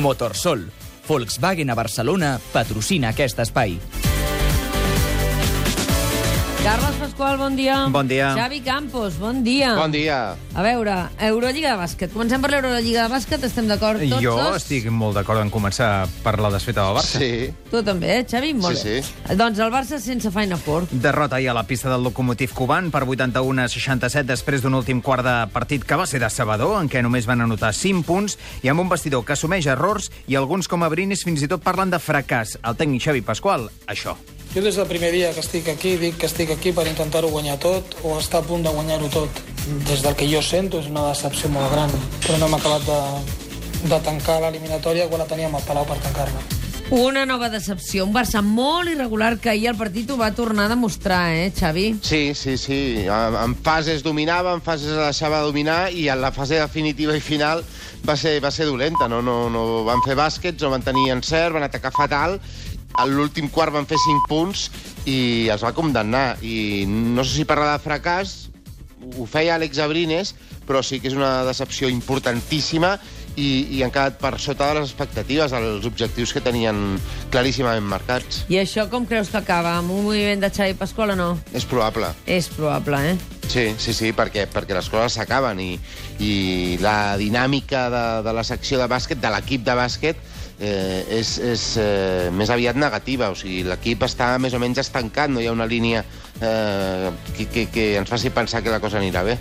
Motorsol. Volkswagen a Barcelona patrocina aquest espai. Pasqual, bon dia. Bon dia. Xavi Campos, bon dia. Bon dia. A veure, Eurolliga de bàsquet. Comencem per l'Eurolliga de bàsquet, estem d'acord tots Jo dos? estic molt d'acord en començar per la desfeta del Barça. Sí. Tu també, eh, Xavi? Molt Sí, bé. Doncs el Barça sense Final Four. Derrota ahir a la pista del Lokomotiv Cuban per 81 a 67 després d'un últim quart de partit que va ser decebedor, en què només van anotar 5 punts i amb un vestidor que assumeix errors i alguns com a Brinis fins i tot parlen de fracàs. El tècnic Xavi Pasqual, això. Jo des del primer dia que estic aquí dic que estic aquí per intentar-ho guanyar tot o estar a punt de guanyar-ho tot. Des del que jo sento és una decepció molt gran, però no hem acabat de, de tancar l'eliminatòria quan la teníem al Palau per tancar-la. Una nova decepció. Un Barça molt irregular que ahir el partit ho va tornar a demostrar, eh, Xavi? Sí, sí, sí. En fases dominava, en fases la deixava dominar i en la fase definitiva i final va ser, va ser dolenta. No, no, no van fer bàsquets, no van tenir encert, van atacar fatal. A l'últim quart van fer 5 punts i els va condemnar. I no sé si parlar de fracàs, ho feia Àlex Abrines, però sí que és una decepció importantíssima i, i han quedat per sota de les expectatives, dels objectius que tenien claríssimament marcats. I això com creus que acaba? Amb un moviment de Xavi Pasqual o no? És probable. És probable, eh? Sí, sí, sí, perquè, perquè les coses s'acaben i, i la dinàmica de, de la secció de bàsquet, de l'equip de bàsquet, eh, és, és eh, més aviat negativa. O sigui, l'equip està més o menys estancat, no hi ha una línia eh, que, que, que ens faci pensar que la cosa anirà bé.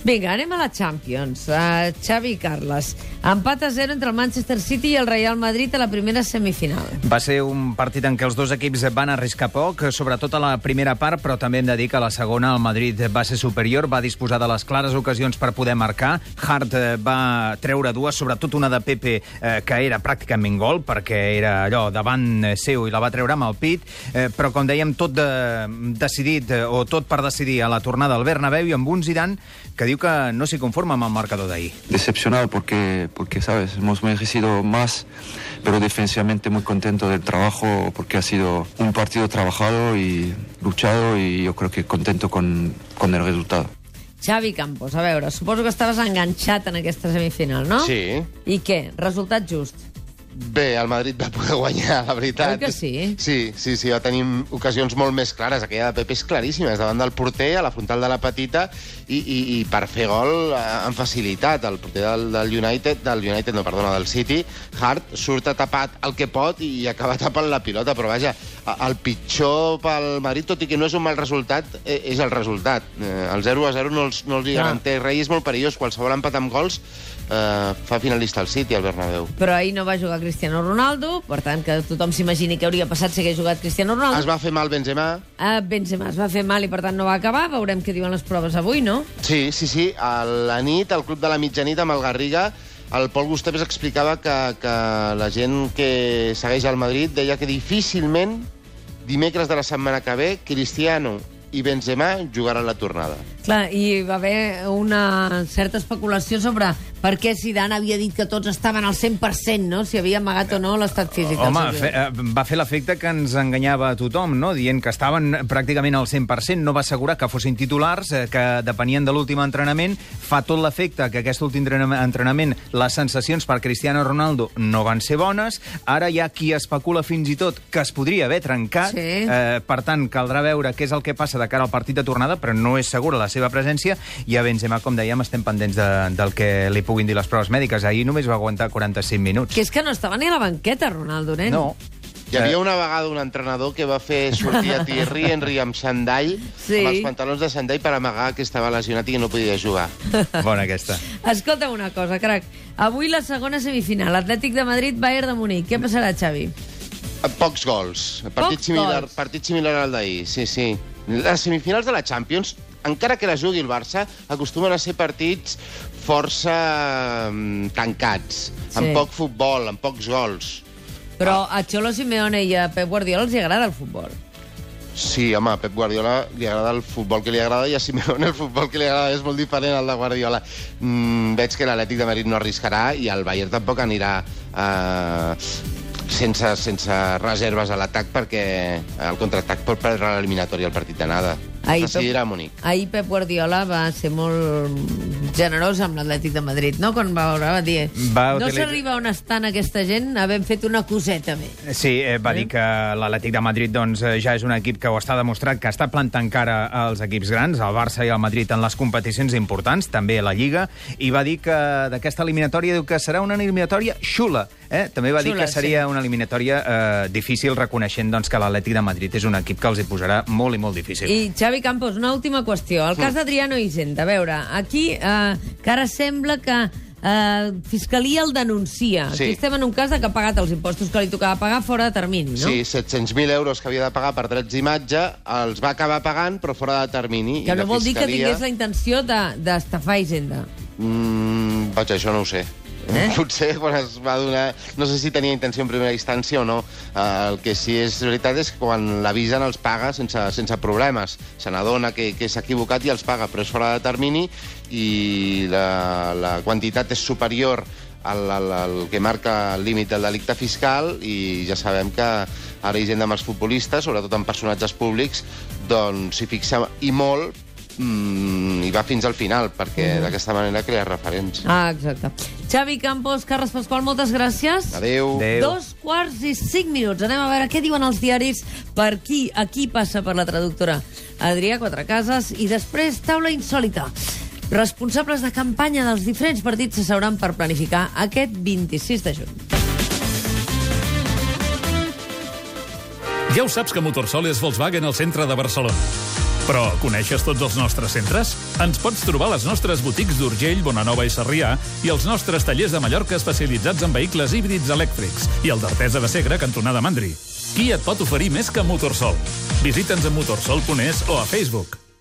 Vinga, anem a la Champions. Uh, Xavi i Carles. Empat a 0 entre el Manchester City i el Real Madrid a la primera semifinal. Va ser un partit en què els dos equips van arriscar poc, sobretot a la primera part, però també hem de dir que a la segona el Madrid va ser superior, va disposar de les clares ocasions per poder marcar. Hart eh, va treure dues, sobretot una de Pepe, eh, que era pràcticament gol, perquè era allò davant eh, seu i la va treure amb el pit, eh, però com dèiem, tot de, decidit, o tot per decidir a la tornada al Bernabéu i amb un Zidane que diu que no s'hi conforma amb el marcador d'ahir. decepcionado porque, porque, ¿sabes? Hemos merecido más, pero defensivamente muy contento del trabajo porque ha sido un partido trabajado y luchado y yo creo que contento con, con el resultado. Xavi Campos, a veure, suposo que estaves enganxat en aquesta semifinal, no? Sí. I què? Resultat just. Bé, el Madrid va poder guanyar, la veritat. Oi que sí? Sí, sí, sí, va tenir ocasions molt més clares. Aquella de Pepe és claríssima, és davant del porter, a la frontal de la petita, i, i, i per fer gol eh, amb facilitat. El porter del, del United, del United, no, perdona, del City, Hart, surt a tapat el que pot i acaba tapant la pilota, però vaja, el pitjor pel Madrid, tot i que no és un mal resultat, eh, és el resultat. Eh, El 0 a 0 no els, no els hi garanteix res és molt perillós. Qualsevol empat amb gols eh, fa finalista al City, al Bernabéu. Però ahir no va jugar Cristiano Ronaldo, per tant, que tothom s'imagini què hauria passat si hagués jugat Cristiano Ronaldo. Es va fer mal Benzema, Uh, Benzema es va fer mal i, per tant, no va acabar. Veurem què diuen les proves avui, no? Sí, sí, sí. A la nit, al Club de la Mitjanit, amb el Garriga, el Pol Gustafes explicava que, que la gent que segueix al Madrid deia que difícilment dimecres de la setmana que ve Cristiano i Benzema jugaran la tornada. Clar, i va haver una certa especulació sobre per què Zidane havia dit que tots estaven al 100%, no? Si havia amagat o no l'estat físic. dels Home, fe, eh, va fer l'efecte que ens enganyava a tothom, no? dient que estaven pràcticament al 100%, no va assegurar que fossin titulars, eh, que depenien de l'últim entrenament. Fa tot l'efecte que aquest últim entrenament- entrenament les sensacions per Cristiano Ronaldo no van ser bones. Ara hi ha qui especula fins i tot que es podria haver trencat. Sí. Eh, per tant, caldrà veure què és el que passa de cara al partit de tornada, però no és segura la seva presència. I a Benzema, com dèiem, estem pendents de, del que li puguin dir les proves mèdiques. Ahir només va aguantar 45 minuts. Que és que no estava ni a la banqueta, Ronaldo, nen. No, Hi havia una vegada un entrenador que va fer sortir a Thierry Henry amb sandall, Sí. amb els pantalons de sandall per amagar que estava lesionat i que no podia jugar. bona aquesta. Escolta una cosa, crac. Avui la segona semifinal, Atlètic de Madrid, Bayern de Munic. Què passarà, Xavi? Pocs gols. Partit Pocs similar, gols. partit similar al d'ahir, sí, sí. Les semifinals de la Champions, encara que la jugui el Barça, acostumen a ser partits força mm, tancats, Sí. amb poc futbol, amb pocs gols. Però a Xolo Simeone i a Pep Guardiola els agrada el futbol. Sí, home, a Pep Guardiola li agrada el futbol que li agrada i a Simeone el futbol que li agrada és molt diferent al de Guardiola. Mm, veig que l'Atlètic de Madrid no arriscarà i el Bayern tampoc anirà eh, sense, sense reserves a l'atac perquè el contraatac pot perdre l'eliminatòria al partit d'anada. Ahir, decidirà a Munic. ahir Pep Guardiola va ser molt generós amb l'Atlètic de Madrid, no? Quan va veure, va dir... Va no utilitzar- s'arriba on estan aquesta gent havent fet una coseta bé. Sí, eh, va dir que l'Atlètic de Madrid doncs, eh, ja és un equip que ho està demostrat, que està plantant cara als equips grans, al Barça i al Madrid en les competicions importants, també a la Lliga, i va dir que d'aquesta eliminatòria diu que serà una eliminatòria xula. Eh? També va dir Xula, que seria una eliminatòria eh, difícil, reconeixent doncs, que l'Atlètic de Madrid és un equip que els hi posarà molt i molt difícil. I Xavi Campos, una última qüestió. El cas d'Adriano Hisenda, a veure, aquí eh, que ara sembla que eh, Fiscalia el denuncia. Sí. Aquí estem en un cas de que ha pagat els impostos que li tocava pagar fora de termini, no? Sí, 700.000 euros que havia de pagar per drets d'imatge, els va acabar pagant, però fora de termini. Que I no vol dir que Fiscalia- tingués la intenció de- d'estafar de, Hisenda. Mm, vaig, això no ho sé. Eh? Potser quan es va donar... No sé si tenia intenció en primera instància o no. Uh, el que sí és veritat és que quan l'avisen els paga sense, sense problemes. Se n'adona que, que s'ha equivocat i els paga, però és fora de termini i la, la quantitat és superior al, al, al que marca el límit del delicte fiscal i ja sabem que ara Hisenda amb els futbolistes, sobretot en personatges públics, doncs s'hi fixa i molt mm, i va fins al final, perquè d'aquesta manera crea referents. Ah, exacte. Xavi Campos, Carles Pasqual, moltes gràcies. Adéu. Adéu. Dos quarts i cinc minuts. Anem a veure què diuen els diaris per qui, aquí passa per la traductora Adrià Quatrecases i després taula insòlita. Responsables de campanya dels diferents partits s'asseuran per planificar aquest 26 de juny. Ja ho saps que Motorsol és Volkswagen al centre de Barcelona. Però coneixes tots els nostres centres? Ens pots trobar a les nostres botics d'Urgell, Bonanova i Sarrià i els nostres tallers de Mallorca especialitzats en vehicles híbrids elèctrics i el d'Artesa de Segre, cantonada Mandri. Qui et pot oferir més que Motorsol? Visita'ns a motorsol.es o a Facebook.